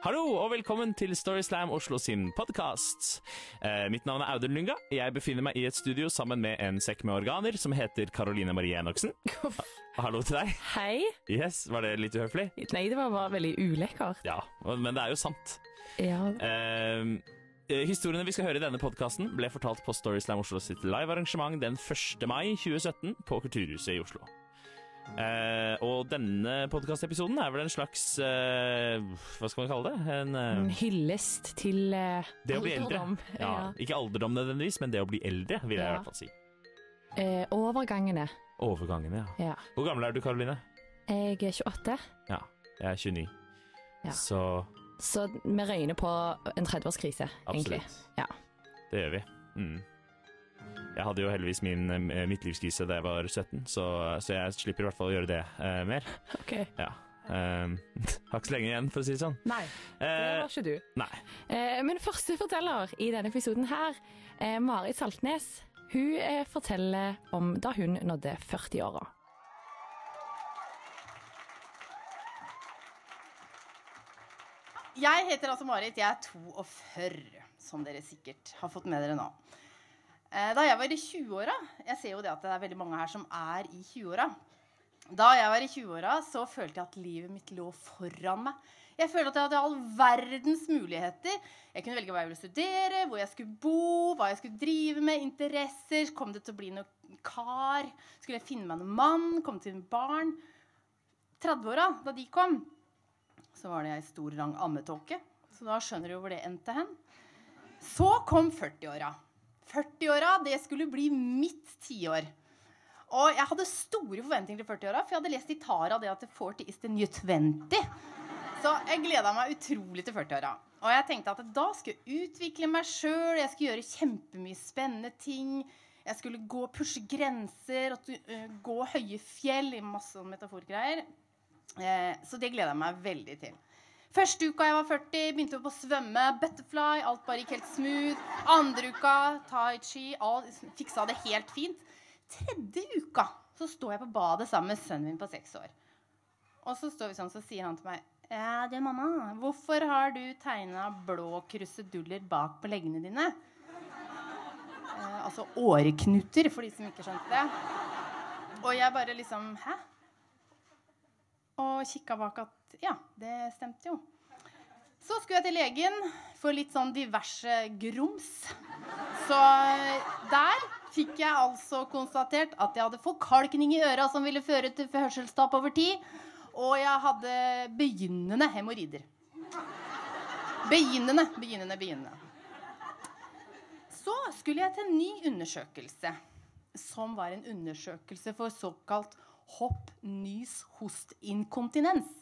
Hallo og velkommen til Storyslam Oslo sin podkast. Eh, mitt navn er Audun Lynga. Jeg befinner meg i et studio sammen med en sekk med organer som heter Karoline Marie Enoksen. Hallo til deg. Hei. Yes, Var det litt uhøflig? Nei, det var bare veldig ulekkert. Ja, men det er jo sant. Ja. Eh, eh, historiene vi skal høre i denne podkasten, ble fortalt på Storyslam Oslo sitt live arrangement den 1. mai 2017 på Kulturhuset i Oslo. Eh, og denne podkastepisoden er vel en slags uh, Hva skal man kalle det? En, uh, En hyllest til Det å bli eldre. alderdom. Ja, ikke alderdom nødvendigvis, men det å bli eldre, vil jeg i hvert fall si. Overgangene. Overgangene, ja. Ja. Hvor gammel er du, Karoline? Jeg er 28, Ja, jeg er 29. Ja. Så så vi røyner på en 30-årskrise, egentlig. absolutt. Ja. Det gjør vi. Mm. Jeg hadde jo heldigvis min eh, midtlivskrise da jeg var 17, så, så jeg slipper i hvert fall å gjøre det uh, mer. Ok. Ja. Um, har ikke så lenge igjen, for å si det sånn. Nei, det har var ikke du. nei. Eh, men første forteller i denne episoden her, eh, Marit Saltnes, hun eh, forteller om da hun nådde 40-åra. Jeg heter altså Marit. Jeg er 42, som dere sikkert har fått med dere nå. Eh, Da jeg var i 20-åra Jeg ser jo det at det er veldig mange her som er i 20-åra. Da jeg var i 20-åra, så følte jeg at livet mitt lå foran meg. Jeg følte at jeg hadde all verdens muligheter. Jeg kunne velge hva jeg ville studere, hvor jeg skulle bo, hva jeg skulle drive med, interesser. Kom det til å bli noe kar? Skulle jeg finne meg noen mann? Komme til en barn? 30-åra, da de kom, så var det ei stor, lang ammetåke. Så da skjønner du jo hvor det endte hen. Så kom 40-åra. 40-åra, det skulle bli mitt tiår. Og jeg hadde store forventninger til 40-åra, for jeg hadde lest i Tara det at 40 is the new 20. Så jeg gleda meg utrolig til 40-åra. Og jeg tenkte at da skulle jeg utvikle meg sjøl, jeg skulle gjøre kjempemye spennende ting. Jeg skulle gå og pushe grenser, uh, gå høye fjell i masse metaforgreier. Eh, så det gleder jeg meg veldig til. Første uka jeg var 40, begynte jeg på å svømme. Butterfly, alt bare gikk helt smooth. Andre uka tai chi, alt, fiksa det helt fint. Tredje uka så står jeg på badet sammen med sønnen min på seks år. Og så står vi sånn, så sier han til meg Ja, du, mamma, hvorfor har du tegna blå kruseduller bak på leggene dine? Eh, altså åreknuter, for de som ikke skjønte det. Og jeg bare liksom Hæ? Og kikka bak at Ja, det stemte jo. Så skulle jeg til legen for litt sånn diverse grums. Så der fikk jeg altså konstatert at jeg hadde forkalkning i øra som ville føre til hørselstap over tid. Og jeg hadde begynnende hemoroider. Begynnende, begynnende, begynnende. Så skulle jeg til en ny undersøkelse, som var en undersøkelse for såkalt hopp, nys, host, inkontinens.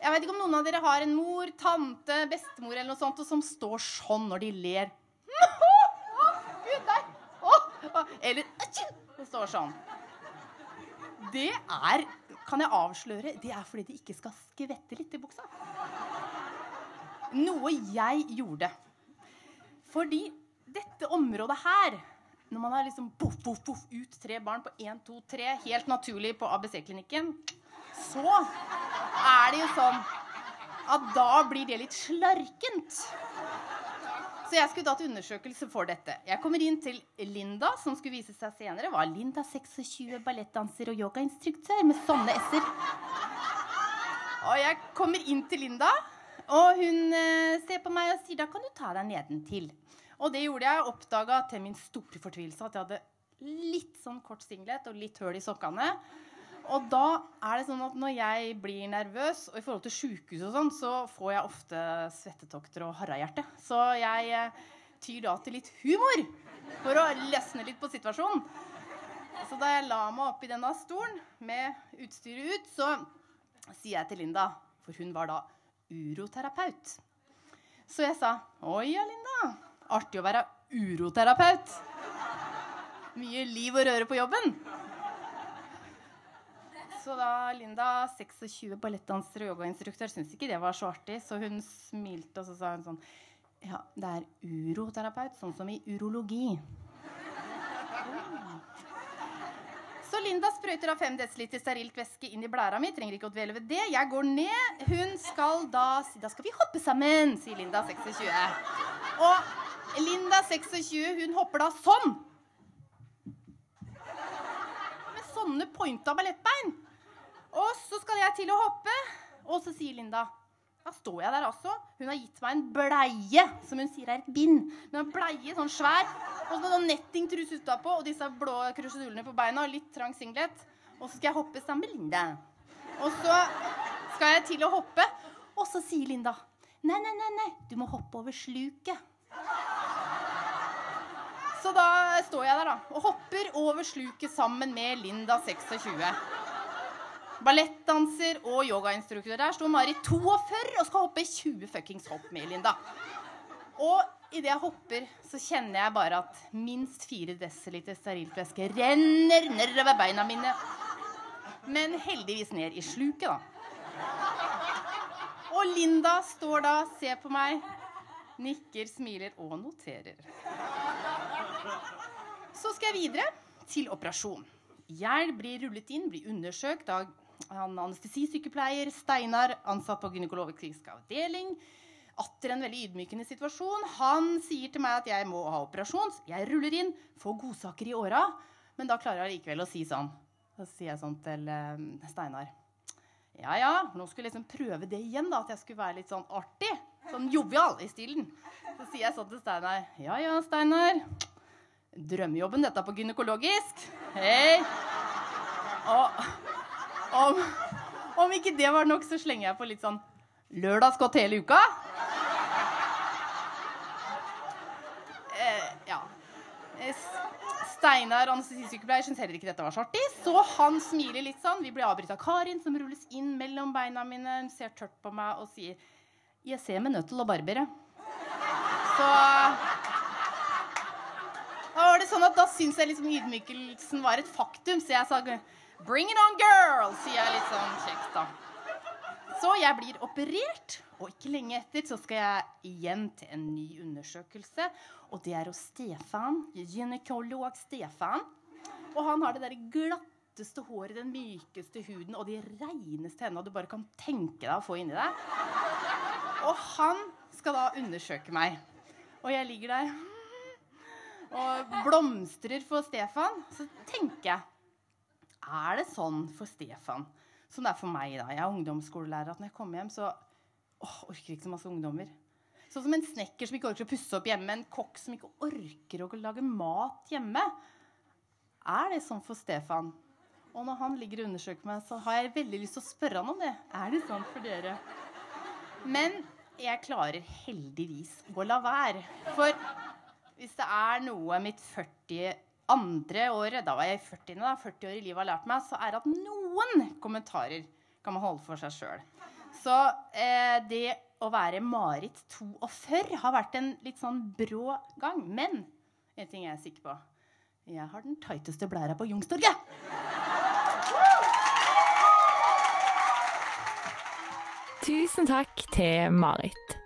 Jeg vet ikke om noen av dere har en mor, tante, bestemor eller noe sånt, som står sånn når de ler. Å, Gud, nei. Å. Eller! Det står sånn. Det er, kan jeg avsløre, det er fordi de ikke skal skvette litt i buksa. Noe jeg gjorde. Fordi dette området her når man har liksom boff, boff, boff, ut tre barn på én, to, tre, helt naturlig på ABC-klinikken, så er det jo sånn at da blir det litt slarkent. Så jeg skulle til undersøkelse for dette. Jeg kommer inn til Linda, som skulle vise seg senere. Var Linda 26, ballettdanser og yogainstruktør med sånne s-er. Og jeg kommer inn til Linda, og hun eh, ser på meg og sier da kan du ta deg nedentil. Og det gjorde jeg. Oppdaga til min store fortvilelse at jeg hadde litt sånn kort singlet og litt høl i sokkene. Og da er det sånn at når jeg blir nervøs, og i forhold til sjukehus og sånn, så får jeg ofte svettetokter og harrahjerte. Så jeg eh, tyr da til litt humor for å løsne litt på situasjonen. Så da jeg la meg opp i denne stolen med utstyret ut, så sier jeg til Linda, for hun var da uroterapeut. Så jeg sa Oi ja, Linda. Artig å være uroterapeut. Mye liv og røre på jobben. Så da Linda, 26, ballettdanser og yogainstruktør, syntes ikke det var så artig, så hun smilte og så sa hun sånn Ja, det er uroterapeut, sånn som i urologi. Så Linda sprøyter av 5 dl sterilt væske inn i blæra mi. Trenger ikke å dvele ved det. Jeg går ned. Hun skal da si Da skal vi hoppe sammen, sier Linda 26. Og Linda 26, hun hopper da sånn. Med sånne pointa ballettbein. Og så skal jeg til å hoppe, og så sier Linda da står jeg der altså. Hun har gitt meg en bleie, som hun sier er et bind. Men en bleie, sånn svær, og så sånn nettingtruse utapå, og disse blå krusedulene på beina, og litt trang singlet. Og så skal jeg hoppe sammen med Linda. Og så skal jeg til å hoppe, og så sier Linda Nei, nei, nei, nei, du må hoppe over sluket. Så da står jeg der, da, og hopper over sluket sammen med Linda 26 ballettdanser og yogainstruktør. Der står Marit 42 og skal hoppe 20 fuckings hopp med Linda. Og idet jeg hopper, så kjenner jeg bare at minst 4 dl sterilt væske renner nedover beina mine. Men heldigvis ned i sluket, da. Og Linda står da, ser på meg, nikker, smiler og noterer. Så skal jeg videre til operasjon. Jeg blir rullet inn, blir undersøkt av han anestesisykepleier Steinar, ansatt på gynekologisk avdeling. Atter en veldig ydmykende situasjon. Han sier til meg at jeg må ha operasjon. Jeg ruller inn, får godsaker i åra. Men da klarer jeg likevel å si sånn. Så sier jeg sånn til uh, Steinar. Ja ja, nå skulle jeg liksom prøve det igjen, da. At jeg skulle være litt sånn artig. Sånn jovial i stilen. Så sier jeg sånn til Steinar. Ja ja, Steinar. Drømmejobben dette på gynekologisk. Hei. Og om, om ikke det var nok, så slenger jeg på litt sånn lørdagsgodt hele uka. Eh, ja. Steinar, anestesisykepleier, syns heller ikke dette var så artig, så han smiler litt sånn. Vi blir avbrutt av Karin, som rulles inn mellom beina mine. Hun ser tørt på meg og sier 'Jeg ser meg nødt til å barbere'. Så da var det sånn at da syns jeg liksom ydmykelsen var et faktum, så jeg sa 'Bring it on, girl', sier jeg litt sånn kjekt, da. Så jeg blir operert, og ikke lenge etter så skal jeg igjen til en ny undersøkelse. Og det er hos Stefan, gynekolog Stefan. Og han har det der glatteste håret, den mykeste huden og de reineste hendene du bare kan tenke deg å få inni deg. Og han skal da undersøke meg. Og jeg ligger der og blomstrer for Stefan. Så tenker jeg er det sånn for Stefan som det er for meg? da? Jeg er ungdomsskolelærer. at Når jeg kommer hjem, så åh, orker ikke så masse ungdommer. Sånn som en snekker som ikke orker å pusse opp hjemme, en kokk som ikke orker å lage mat hjemme. Er det sånn for Stefan? Og når han ligger og undersøker meg, så har jeg veldig lyst til å spørre han om det. Er det sånn for dere? Men jeg klarer heldigvis å la være. For hvis det er noe mitt 40 andre året, da var jeg i 40 da, 40 år i livet har lært meg, så er det at noen kommentarer kan man holde for seg sjøl. Så eh, det å være Marit 42 har vært en litt sånn brå gang. Men en ting jeg er sikker på. Jeg har den tighteste blæra på Youngstorget. Tusen takk til Marit.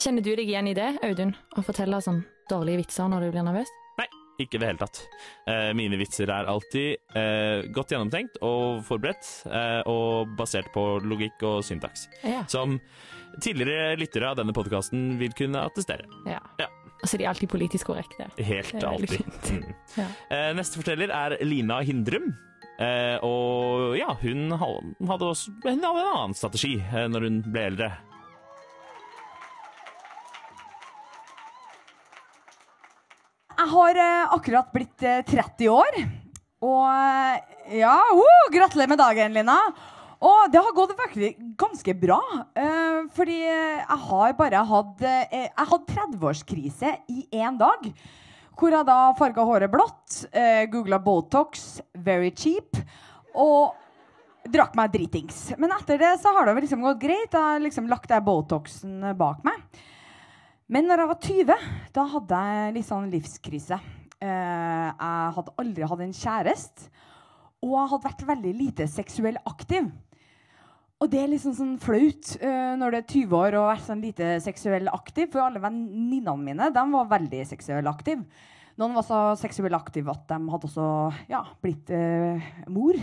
Kjenner du deg igjen i det, Audun? Å fortelle sånn dårlige vitser når du blir nervøs? Nei, Ikke i det hele tatt. Eh, mine vitser er alltid eh, godt gjennomtenkt og forberedt, eh, og basert på logikk og syntaks. Ja. Som tidligere lyttere av denne podkasten vil kunne attestere. ja. Ja. Altså, de er alltid politisk korrekte. Helt alltid. Mm. Ja. Eh, neste forteller er Lina Hindrum. Eh, og ja, hun hadde også hun hadde en annen strategi eh, når hun ble eldre. Har eh, akkurat blitt eh, 30 år. Og eh, ja, uh, gratulerer med dagen, Lina. Og det har gått virkelig ganske bra. Uh, fordi jeg har bare hatt uh, Jeg hadde 30-årskrise i én dag. Hvor jeg da farga håret blått, uh, googla Botox, very cheap, og drakk meg dritings. Men etter det så har det liksom gått greit. Jeg har liksom lagt den Botoxen bak meg. Men når jeg var 20, da hadde jeg litt sånn livskrise. Eh, jeg hadde aldri hatt en kjæreste. Og jeg hadde vært veldig lite seksuell aktiv. Og det er liksom sånn flaut eh, når du er 20 år og har vært sånn lite seksuell aktiv. For alle venninnene mine de var veldig seksuell aktiv. Noen var så seksuelt aktive at de hadde også ja, blitt eh, mor.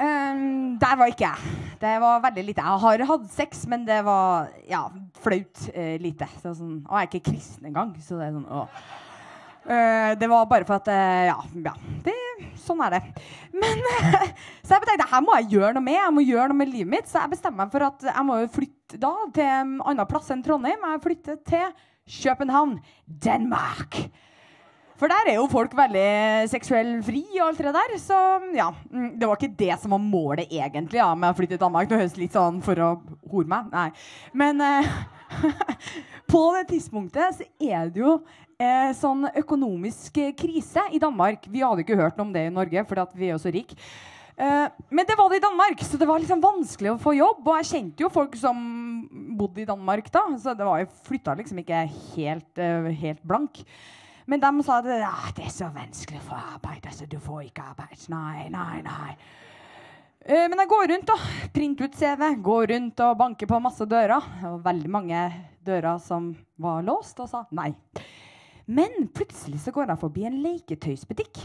Um, der var ikke jeg. Det var veldig lite. Jeg har hatt sex, men det var ja, flaut uh, lite. Så sånn, og jeg er ikke kristen engang, så det er sånn å. Eh, det var bare for at uh, Ja, ja det, sånn er det. Men Så jeg tenkte her må jeg gjøre noe med. Jeg må gjøre noe med livet mitt. Så jeg bestemmer meg for at jeg må flytte da til en annen plass enn Trondheim. Jeg flytter til København, Danmark. For der er jo folk veldig seksuell fri og alt det der. Så ja, mm, det var ikke det som var målet egentlig ja, med å flytte til Danmark. Det høres litt sånn for å hore meg. Nei. Men eh, på det tidspunktet så er det jo eh, sånn økonomisk krise i Danmark. Vi hadde ikke hørt noe om det i Norge, for vi er jo så rike. Eh, men det var det i Danmark, så det var liksom vanskelig å få jobb. Og jeg kjente jo folk som bodde i Danmark da, så det var, jeg flytta liksom ikke helt, uh, helt blank. Men de sa at det er så vanskelig å få arbeid. Altså, du får ikke arbeid. Nei, nei, nei. Uh, men jeg går rundt, og Printer ut CV. Går rundt og banker på masse dører. Var veldig mange dører som var låst, og sa nei. Men plutselig så går jeg forbi en leketøysbutikk.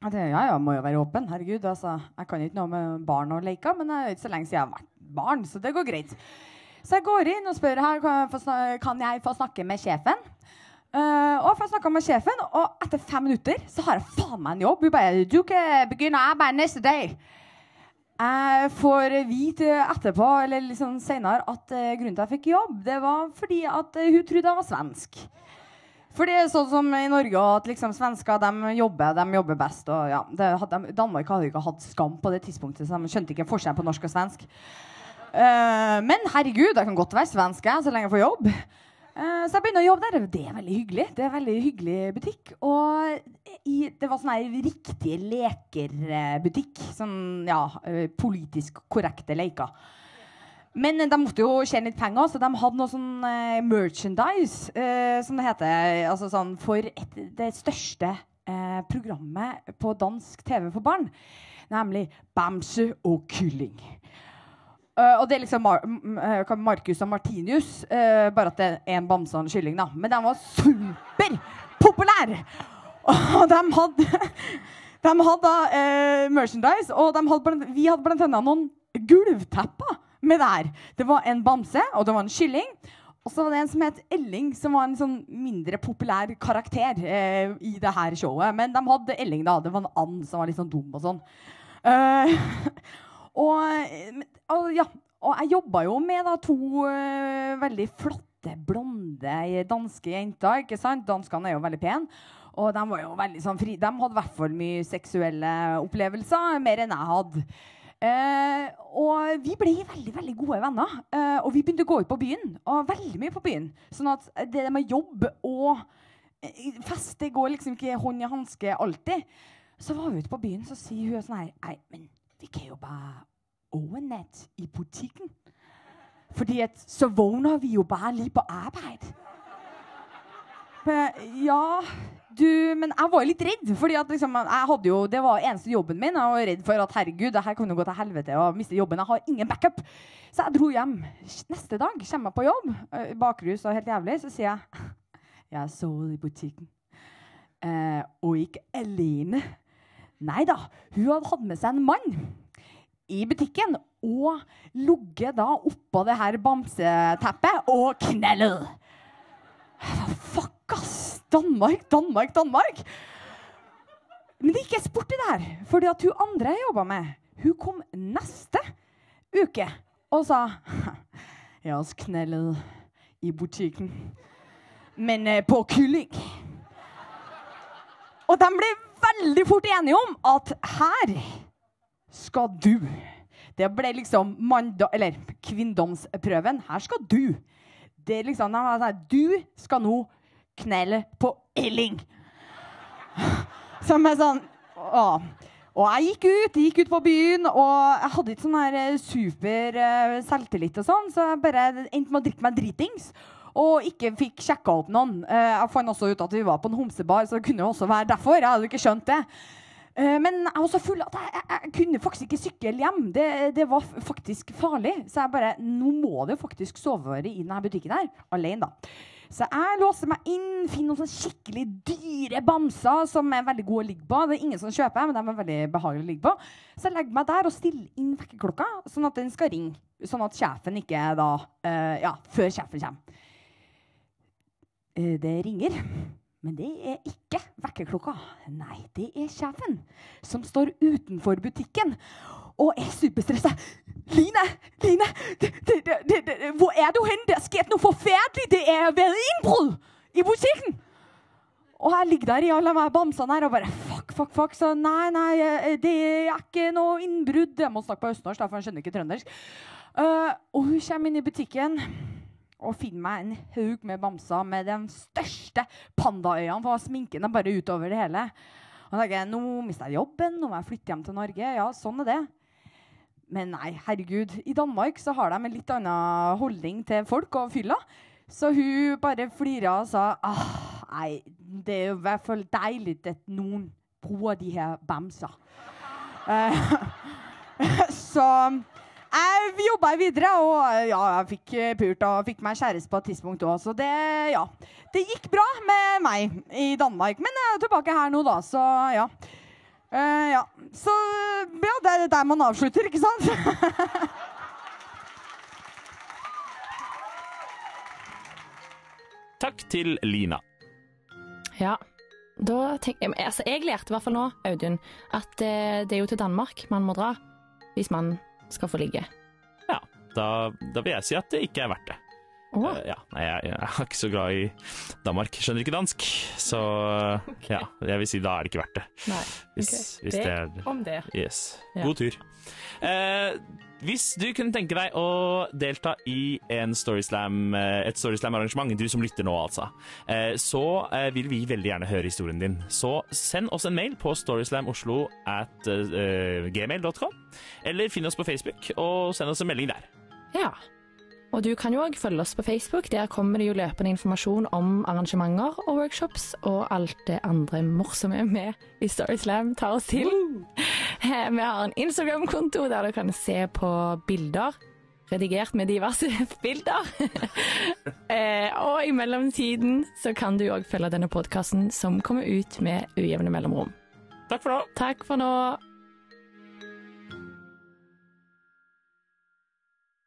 Jeg tenkte, ja, ja, må jo være åpen. Herregud, altså, Jeg kan ikke noe med barn og leker, men det er ikke så lenge siden jeg har vært barn, så det går greit. Så jeg går inn og spør her, kan jeg få snakke med sjefen. Uh, og jeg snakka med sjefen, og etter fem minutter så har jeg faen meg en jobb. Hun bare 'Du kan begynne bare neste dag'. Jeg får vite etterpå eller liksom senere at uh, grunnen til at jeg fikk jobb, det var fordi at uh, hun trodde jeg var svensk. For det er sånn som i Norge at liksom svensker de jobber, de jobber best. Og ja, hadde, Danmark hadde ikke hatt skam på det tidspunktet, så de skjønte ikke forskjellen på norsk og svensk. Uh, men herregud, jeg kan godt være svensk jeg, så lenge jeg får jobb. Uh, så jeg begynner å jobbe der. Det er veldig hyggelig. Det er veldig hyggelig butikk. Og i, det var sånn riktig lekerbutikk. Sånn ja, uh, politisk korrekte leker. Men de måtte jo tjene litt penger, så de hadde noe sånn eh, merchandise, eh, som det heter. Altså sånn for et, det største eh, programmet på dansk TV for barn. Nemlig Bamse og kylling. Og det er liksom Mar Marcus og Martinius, bare at det er en bamse og en kylling. da. Men de var superpopulære! Og de hadde, de hadde da merchandise, og hadde, vi hadde blant annet noen gulvtepper med det her. Det var en bamse, og det var en kylling. Og så var det en som het Elling, som var en sånn mindre populær karakter eh, i det her showet. Men de hadde Elling, da. Det var en and som var litt sånn dum og sånn. Uh, og, og, ja, og jeg jobba jo med da, to uh, veldig flotte, blonde danske jenter. ikke sant? Danskene er jo veldig pene. Og de var jo veldig sånn fri. De hadde i hvert fall mye seksuelle opplevelser. Mer enn jeg hadde. Uh, og vi ble veldig veldig gode venner. Uh, og vi begynte å gå ut på byen. Og veldig mye på byen. Sånn at det med jobb og uh, fest går liksom ikke hånd i hanske alltid. Så var vi ute på byen, så sier hun sånn her Nei, men vi kan jo bare overnatte i butikken. Fordi at så våkner vi jo bare litt på arbeid. ja du, men jeg var jo litt redd. fordi at liksom, jeg hadde jo, Det var eneste jobben min. Jeg var redd for at herregud, det her kan gå til helvete og miste jobben. Jeg har ingen backup. Så jeg dro hjem. Neste dag kommer jeg på jobb, eh, bakrus og helt jævlig, så sier jeg jeg har sovet i butikken. Eh, og ikke alene. Nei da, hun hadde hatt med seg en mann i butikken og ligget da oppå det her bamseteppet og knellet. Fuck, ass! Danmark, Danmark, Danmark. Men det gikk jeg sport i det her. fordi at hun andre jeg jobba med, hun kom neste uke og sa Jeg har knellet i butikken, men eh, på kylling. Og de ble veldig fort enige om at her skal du. Det ble liksom kvinndomsprøven. Her skal du. Det liksom, Du skal nå knelle på Elling. Som er sånn å. Og jeg gikk ut gikk ut på byen, og jeg hadde ikke sånn her eh, super uh, selvtillit, og sånn, så jeg bare endte med å drikke meg dritings. Og ikke fikk sjekka opp noen. Uh, jeg fant også ut at vi var på en homsebar, så det kunne jo også være derfor. Jeg hadde ikke skjønt det. Eh, men jeg var så full at jeg, jeg, jeg kunne faktisk ikke sykle hjem. Det, det var faktisk farlig. Så jeg bare Nå må det jo faktisk sove i denne butikken her. Alene, da. Så jeg låser meg inn, finner noen skikkelig dyre bamser som er veldig gode å ligge på. Det er ingen som kjøper, men de er veldig behagelige å ligge på. Så jeg legger meg der og stiller inn vekkerklokka, sånn at den skal ringe. Sånn at sjefen ikke da uh, Ja, før sjefen kommer. Eh, det ringer. Men det er ikke vekkerklokka. Nei, det er sjefen som står utenfor butikken og er superstressa. Line! Line! Det, det, det, hvor er du hen? Det har skjedd noe forferdelig! Det er ved innbrudd i butikken! Og jeg ligger der i alle de bamsene og bare fuck, fuck, fuck. Så nei, nei, eh, det er ikke noe innbrudd. Jeg må snakke på østnorsk, for han skjønner ikke trøndersk. Uh, og hun kommer inn i butikken og finne meg en haug med bamser med de største pandaøynene, for sminken er bare utover det hele. Og da tenker jeg, nå mister jeg jobben, nå må jeg flytte hjem til Norge. Ja, sånn er det. Men nei, herregud. I Danmark så har de en litt annen holdning til folk og fylla. Så hun bare flira og sa ah, nei, det er jo i hvert fall deilig at noen bruker de her bamser. Eh, så jeg jobba videre, og ja, jeg fikk eh, pult og fikk meg kjæreste på et tidspunkt òg. Så det, ja. Det gikk bra med meg i Danmark. Men jeg er tilbake her nå, da, så ja. Uh, ja. Så ja, det er der man avslutter, ikke sant? Takk til Lina. Ja. Da tenk, altså, jeg lærte i hvert fall nå, Audun, at eh, det er jo til Danmark man må dra hvis man skal få ligge. Ja, da, da vil jeg si at det ikke er verdt det. Eh, ja, nei, jeg, jeg er ikke så glad i Danmark. Skjønner ikke dansk. Så ja, jeg vil si da er det ikke verdt det. nei. Hvis, okay. hvis det er om det. Yes. Ja. God tur. Eh, hvis du kunne tenke deg å delta i en Storyslam, eh, et Storyslam-arrangement, du som lytter nå altså, eh, så eh, vil vi veldig gjerne høre historien din. Så send oss en mail på storyslamoslo at eh, gmail.com, eller finn oss på Facebook og send oss en melding der. Ja. Og du kan jo òg følge oss på Facebook. Der kommer det jo løpende informasjon om arrangementer og workshops og alt det andre morsomme vi i Storyslam tar oss til. Vi har en Instagram-konto der du kan se på bilder. Redigert med diverse bilder. Eh, og i mellomtiden så kan du òg følge denne podkasten som kommer ut med ujevne mellomrom. Takk for nå. Takk for nå.